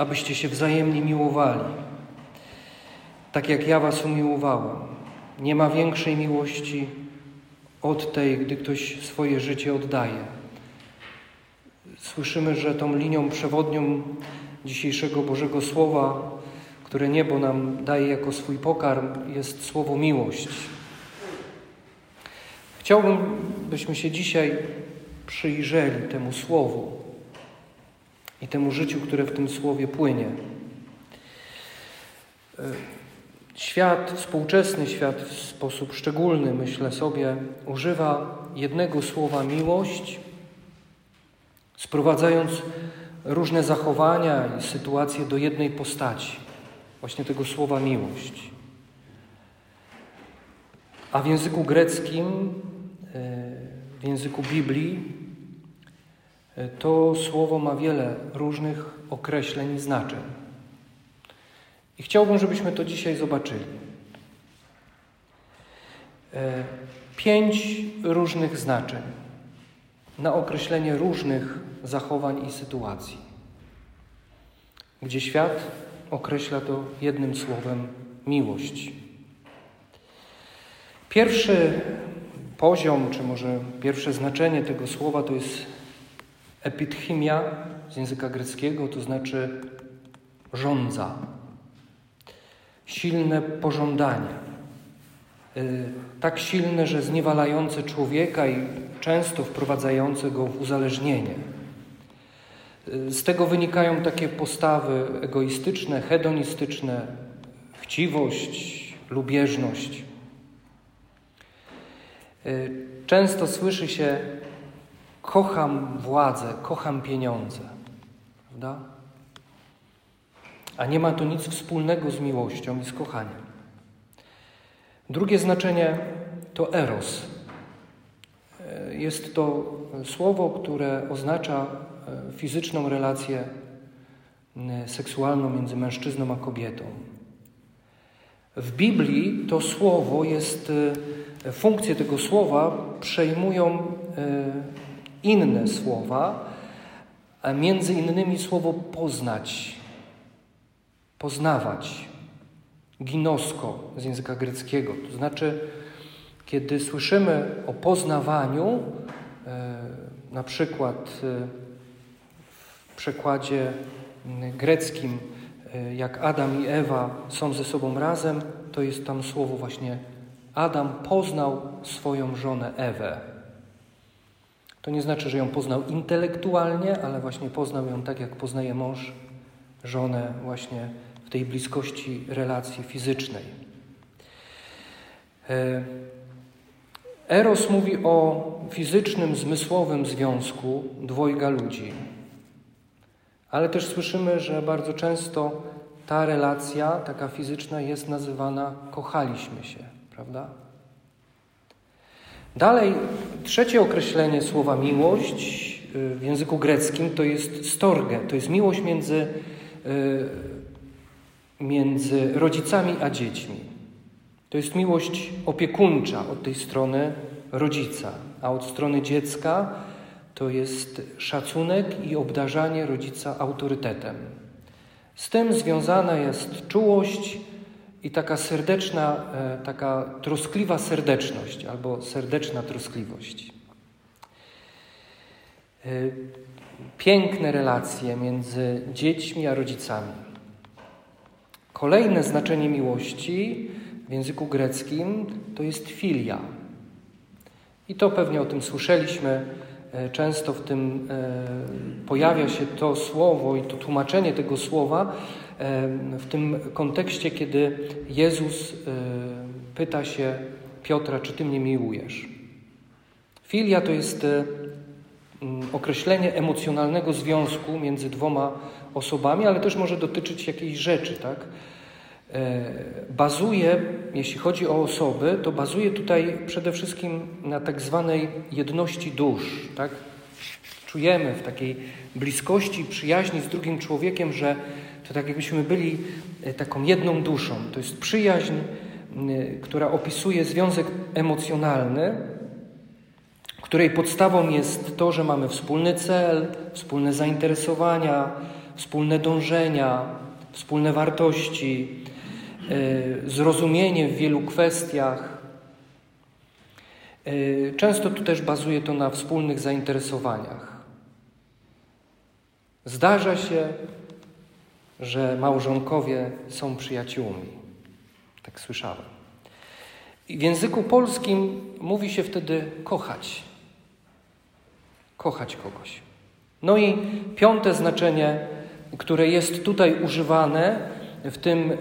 abyście się wzajemnie miłowali, tak jak ja was umiłowałem. Nie ma większej miłości od tej, gdy ktoś swoje życie oddaje. Słyszymy, że tą linią przewodnią dzisiejszego Bożego Słowa, które niebo nam daje jako swój pokarm, jest słowo miłość. Chciałbym, byśmy się dzisiaj przyjrzeli temu słowu i temu życiu, które w tym słowie płynie. Świat, współczesny świat w sposób szczególny, myślę sobie, używa jednego słowa miłość, sprowadzając różne zachowania i sytuacje do jednej postaci, właśnie tego słowa miłość. A w języku greckim, e, w języku Biblii, e, to słowo ma wiele różnych określeń i znaczeń. I chciałbym, żebyśmy to dzisiaj zobaczyli. E, pięć różnych znaczeń na określenie różnych zachowań i sytuacji, gdzie świat określa to jednym słowem miłość. Pierwszy poziom, czy może pierwsze znaczenie tego słowa to jest epithymia z języka greckiego, to znaczy rządza silne pożądanie. Y, tak silne, że zniewalające człowieka i często wprowadzające go w uzależnienie. Y, z tego wynikają takie postawy egoistyczne, hedonistyczne, chciwość, lubieżność. Y, często słyszy się: Kocham władzę, kocham pieniądze. Prawda? a nie ma to nic wspólnego z miłością i z kochaniem. Drugie znaczenie to eros. Jest to słowo, które oznacza e, fizyczną relację seksualną między mężczyzną a kobietą. W Biblii to słowo jest, e, funkcje tego słowa przejmują e, inne słowa, a między innymi słowo poznać, poznawać. Ginosko z języka greckiego. To znaczy, kiedy słyszymy o poznawaniu, e, na przykład e, w przekładzie greckim, e, jak Adam i Ewa są ze sobą razem, to jest tam słowo właśnie Adam poznał swoją żonę Ewę. To nie znaczy, że ją poznał intelektualnie, ale właśnie poznał ją tak, jak poznaje mąż żonę właśnie tej bliskości relacji fizycznej. E, Eros mówi o fizycznym, zmysłowym związku dwojga ludzi. Ale też słyszymy, że bardzo często ta relacja, taka fizyczna, jest nazywana kochaliśmy się, prawda? Dalej, trzecie określenie słowa miłość y, w języku greckim to jest storge, to jest miłość między y, między rodzicami a dziećmi. To jest miłość opiekuńcza od tej strony rodzica, a od strony dziecka to jest szacunek i obdarzanie rodzica autorytetem. Z tym związana jest czułość i taka serdeczna, e, taka troskliwa serdeczność albo serdeczna troskliwość. E, piękne relacje między dziećmi a rodzicami. Kolejne znaczenie miłości w języku greckim to jest filia. I to pewnie o tym słyszeliśmy. E, często w tym pojawia się to słowo i to tłumaczenie tego słowa w tym kontekście, kiedy Jezus pyta się Piotra, czy ty mnie miłujesz. Filia to jest określenie emocjonalnego związku między dwoma osobami, ale też może dotyczyć jakiejś rzeczy, tak? E, bazuje, jeśli chodzi o osoby, to bazuje tutaj przede wszystkim na tak zwanej jedności dusz, tak? Czujemy w takiej bliskości, przyjaźni z drugim człowiekiem, że to tak jakbyśmy byli e, taką jedną duszą. To jest przyjaźń, która opisuje związek emocjonalny, której podstawą jest to, że mamy wspólny cel, wspólne zainteresowania, wspólne dążenia, wspólne wartości, e, zrozumienie w wielu kwestiach. E, często tu też bazuje to na wspólnych zainteresowaniach. Zdarza się, że małżonkowie są przyjaciółmi. Tak słyszałem. I w języku polskim mówi się wtedy kochać. Kochać kogoś. No i piąte znaczenie, które jest tutaj używane w tym, e,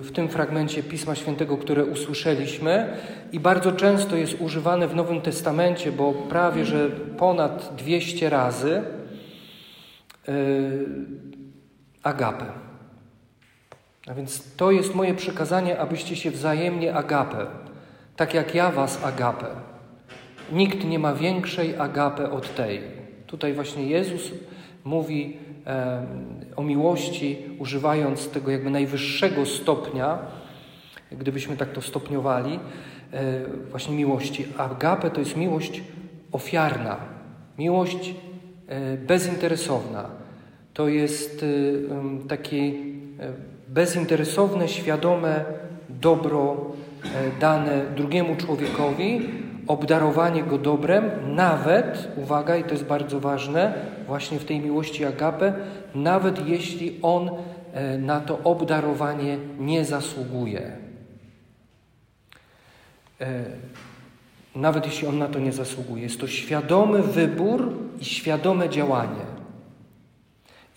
w tym fragmencie Pisma Świętego, które usłyszeliśmy i bardzo często jest używane w Nowym Testamencie, bo prawie że ponad 200 razy e, agapę. A więc to jest moje przykazanie, abyście się wzajemnie agapę, tak jak ja was agapę. Nikt nie ma większej agapę od tej. Tutaj właśnie Jezus mówi e, o miłości, używając tego jakby najwyższego stopnia, gdybyśmy tak to stopniowali, e, właśnie miłości. Agape to jest miłość ofiarna, miłość e, bezinteresowna. To jest e, takie e, bezinteresowne, świadome dobro e, dane drugiemu człowiekowi, obdarowanie go dobrem, nawet, uwaga, i to jest bardzo ważne, właśnie w tej miłości agape, nawet jeśli on e, na to obdarowanie nie zasługuje. E, nawet jeśli on na to nie zasługuje. Jest to świadomy wybór i świadome działanie.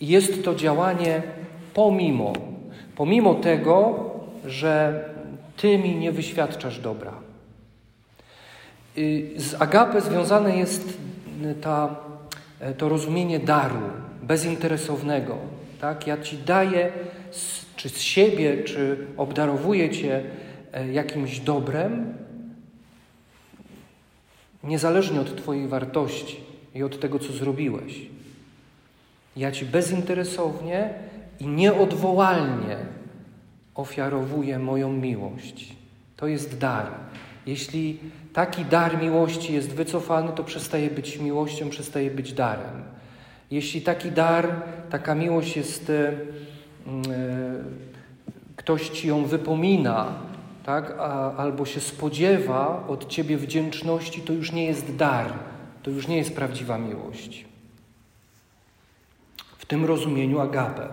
Jest to działanie pomimo, pomimo tego, że ty mi nie wyświadczasz dobra. Y, z agape związane jest y, ta, e, to rozumienie daru, bezinteresownego. Tak? Ja Ci daję czy z siebie, czy obdarowuję Cię e, jakimś dobrem, niezależnie od Twojej wartości i od tego, co zrobiłeś. Ja Ci bezinteresownie i nieodwołalnie ofiarowuję moją miłość. To jest dar. Jeśli taki dar miłości jest wycofany, to przestaje być miłością, przestaje być darem. Jeśli taki dar, taka miłość jest, e, mm, e, ktoś ci ją wypomina, tak, a, albo się spodziewa od ciebie wdzięczności, to już nie jest dar, to już nie jest prawdziwa miłość. Tym rozumieniu agape.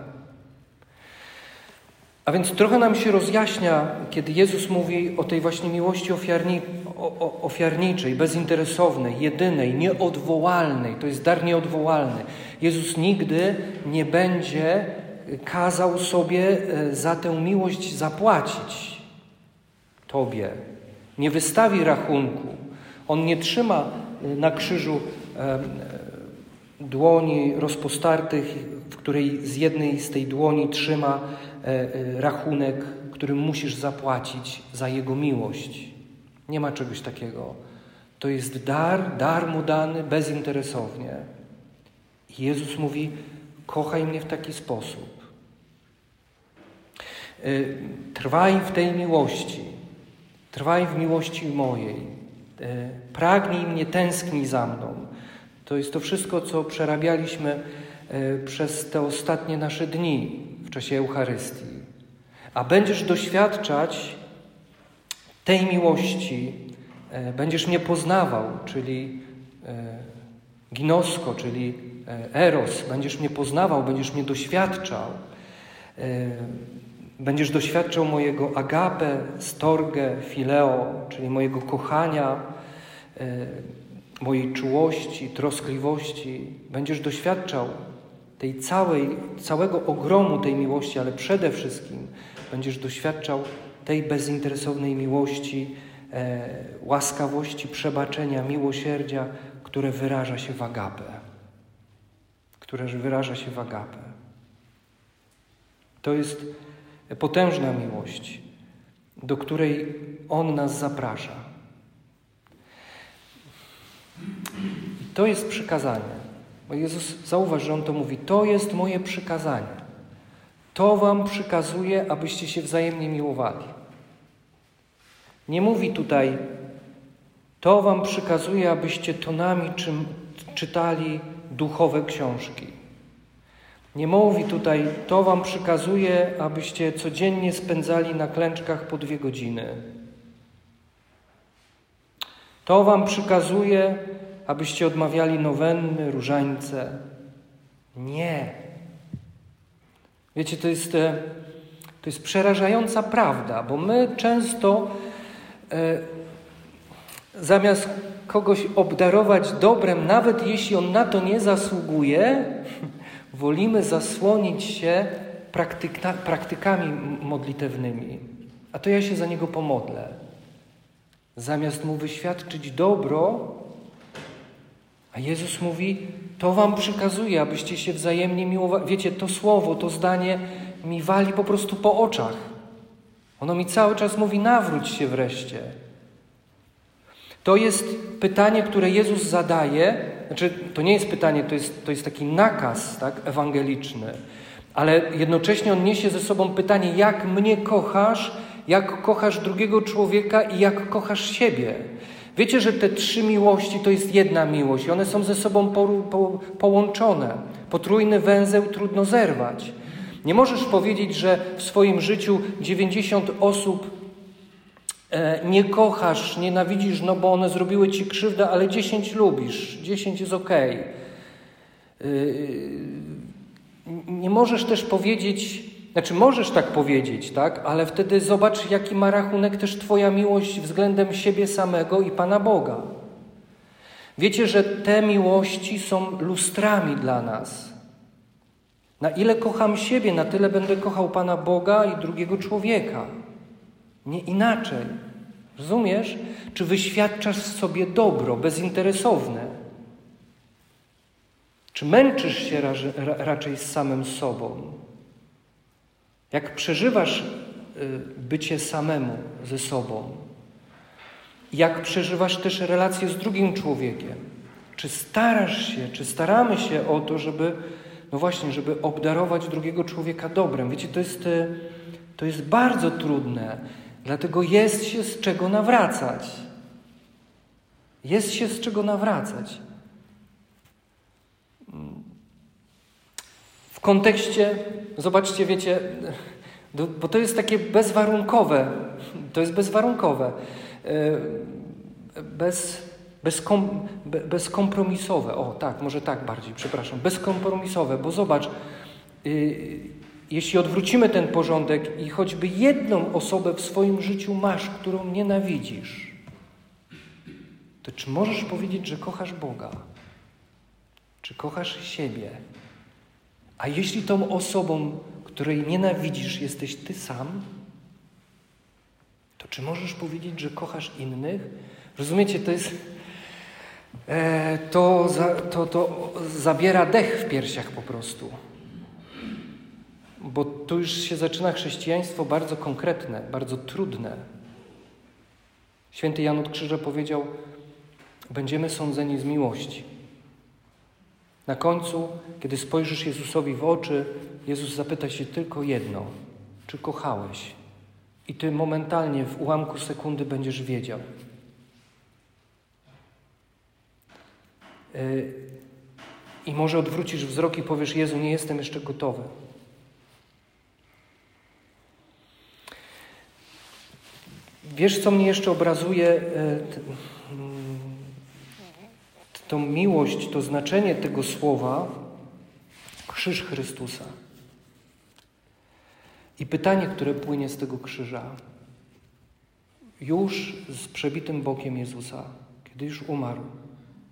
A więc trochę nam się rozjaśnia, kiedy Jezus mówi o tej właśnie miłości ofiarni, o, ofiarniczej, bezinteresownej, jedynej, nieodwołalnej. To jest dar nieodwołalny. Jezus nigdy nie będzie kazał sobie e, za tę miłość zapłacić Tobie. Nie wystawi rachunku. On nie trzyma e, na krzyżu dłoni rozpostartych, w której z jednej z tej dłoni trzyma rachunek, który musisz zapłacić za Jego miłość. Nie ma czegoś takiego. To jest dar, dar mu dany bezinteresownie. I Jezus mówi: Kochaj mnie w taki sposób. Y, trwaj w tej miłości. Trwaj w miłości mojej. Pragnij mnie, tęsknij za mną. To jest to wszystko, co przerabialiśmy y, przez te ostatnie nasze dni w czasie Eucharystii. A będziesz doświadczać tej miłości e, będziesz mnie poznawał, czyli e, ginosko, czyli e, eros, będziesz mnie poznawał, będziesz mnie doświadczał. Będziesz doświadczał mojego agape, storge, fileo, czyli mojego kochania, mojej czułości, troskliwości. Będziesz doświadczał tej całej, całego ogromu tej miłości, ale przede wszystkim będziesz doświadczał tej bezinteresownej miłości, e, łaskawości, przebaczenia, miłosierdzia, które wyraża się w agapę. Które wyraża się w agapę. To jest potężna miłość, do której On nas zaprasza. To jest przykazanie. Bo Jezus, zauważ, że On to mówi, to jest moje przykazanie. To wam przykazuje, abyście się wzajemnie miłowali. Nie mówi tutaj, to wam przykazuje, abyście tonami czym, czytali duchowe książki. Nie mówi tutaj, to wam przykazuje, abyście codziennie spędzali na klęczkach po dwie godziny. To wam przykazuje, abyście odmawiali nowenny, różańce. Nie. Wiecie, to jest, e, to jest przerażająca prawda, bo my często e, zamiast kogoś obdarować dobrem, nawet jeśli on na to nie zasługuje, wolimy zasłonić się praktyka, praktykami modlitewnymi. A to ja się za niego pomodlę. Zamiast mu wyświadczyć dobro, a Jezus mówi: To wam przykazuje, abyście się wzajemnie miłowali. Wiecie, to słowo, to zdanie mi wali po prostu po oczach. Ono mi cały czas mówi: Nawróć się wreszcie. To jest pytanie, które Jezus zadaje. Znaczy, to nie jest pytanie, to jest, to jest taki nakaz tak, ewangeliczny, ale jednocześnie on niesie ze sobą pytanie: jak mnie kochasz, jak kochasz drugiego człowieka i jak kochasz siebie. Wiecie, że te trzy miłości to jest jedna miłość i one są ze sobą po, po, połączone. Potrójny węzeł trudno zerwać. Nie możesz powiedzieć, że w swoim życiu 90 osób e, nie kochasz, nienawidzisz, no bo one zrobiły ci krzywdę, ale 10 lubisz, 10 jest ok. E, nie możesz też powiedzieć, znaczy możesz tak powiedzieć, tak? Ale wtedy zobacz, jaki ma rachunek też Twoja miłość względem siebie samego i Pana Boga. Wiecie, że te miłości są lustrami dla nas. Na ile kocham siebie, na tyle będę kochał Pana Boga i drugiego człowieka. Nie inaczej. Rozumiesz? Czy wyświadczasz w sobie dobro, bezinteresowne? Czy męczysz się raczej z samym sobą? Jak przeżywasz y, bycie samemu ze sobą, jak przeżywasz też relacje z drugim człowiekiem, czy starasz się, czy staramy się o to, żeby, no właśnie, żeby obdarować drugiego człowieka dobrem. Wiecie, to jest, y, to jest bardzo trudne, dlatego jest się z czego nawracać. Jest się z czego nawracać. W kontekście, zobaczcie, wiecie, bo to jest takie bezwarunkowe, to jest bezwarunkowe, e, bez, bezkom, bezkompromisowe, o tak, może tak bardziej, przepraszam, bezkompromisowe, bo zobacz, y, jeśli odwrócimy ten porządek i choćby jedną osobę w swoim życiu masz, którą nienawidzisz, to czy możesz powiedzieć, że kochasz Boga? Czy kochasz siebie? A jeśli tą osobą, której nienawidzisz, jesteś ty sam, to czy możesz powiedzieć, że kochasz innych? Rozumiecie, to jest. E, to, za, to, to zabiera dech w piersiach po prostu. Bo tu już się zaczyna chrześcijaństwo bardzo konkretne, bardzo trudne. Święty Jan od Krzyża powiedział: Będziemy sądzeni z miłości. Na końcu, kiedy spojrzysz Jezusowi w oczy, Jezus zapyta się tylko jedno: czy kochałeś? I ty momentalnie w ułamku sekundy będziesz wiedział. Yy, I może odwrócisz wzrok i powiesz: Jezu, nie jestem jeszcze gotowy. Wiesz, co mnie jeszcze obrazuje? Tą miłość, to znaczenie tego słowa krzyż Chrystusa. I pytanie, które płynie z tego krzyża, już z przebitym bokiem Jezusa, kiedy już umarł,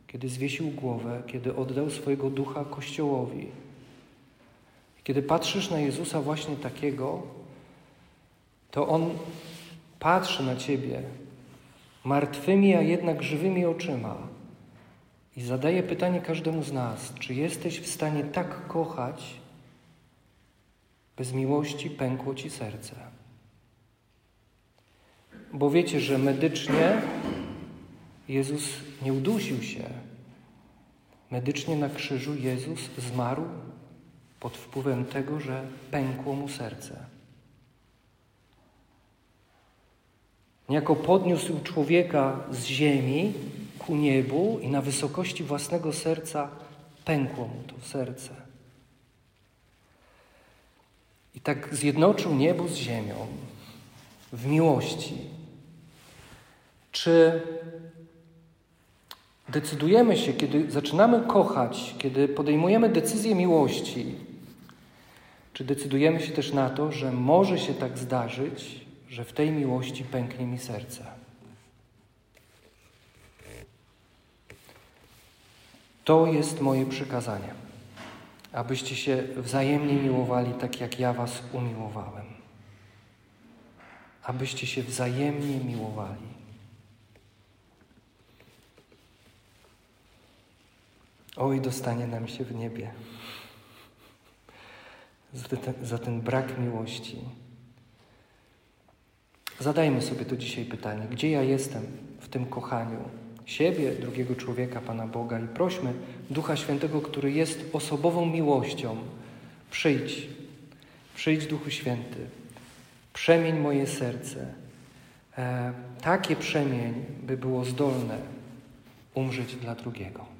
kiedy zwiesił głowę, kiedy oddał swojego ducha Kościołowi, kiedy patrzysz na Jezusa właśnie takiego, to On patrzy na Ciebie martwymi, a jednak żywymi oczyma i zadaję pytanie każdemu z nas: czy jesteś w stanie tak kochać, bez miłości pękło ci serce? Bo wiecie, że medycznie Jezus nie udusił się. Medycznie na krzyżu Jezus zmarł pod wpływem tego, że pękło mu serce. Niejako podniósł człowieka z ziemi ku niebu i na wysokości własnego serca pękło mu to serce. i tak zjednoczył niebo z ziemią w miłości. Czy decydujemy się, kiedy zaczynamy kochać, kiedy podejmujemy decyzję miłości, czy decydujemy się też na to, że może się tak zdarzyć, że w tej miłości pęknie mi serce? To jest moje przykazanie, abyście się wzajemnie miłowali tak, jak ja was umiłowałem. Abyście się wzajemnie miłowali. Oj, dostanie nam się w niebie za ten, za ten brak miłości. Zadajmy sobie to dzisiaj pytanie: gdzie ja jestem w tym kochaniu siebie, drugiego człowieka, Pana Boga i prośmy Ducha Świętego, który jest osobową miłością. Przyjdź, przyjdź Duchu Święty, przemień moje serce. E, takie przemień, by było zdolne umrzeć dla drugiego.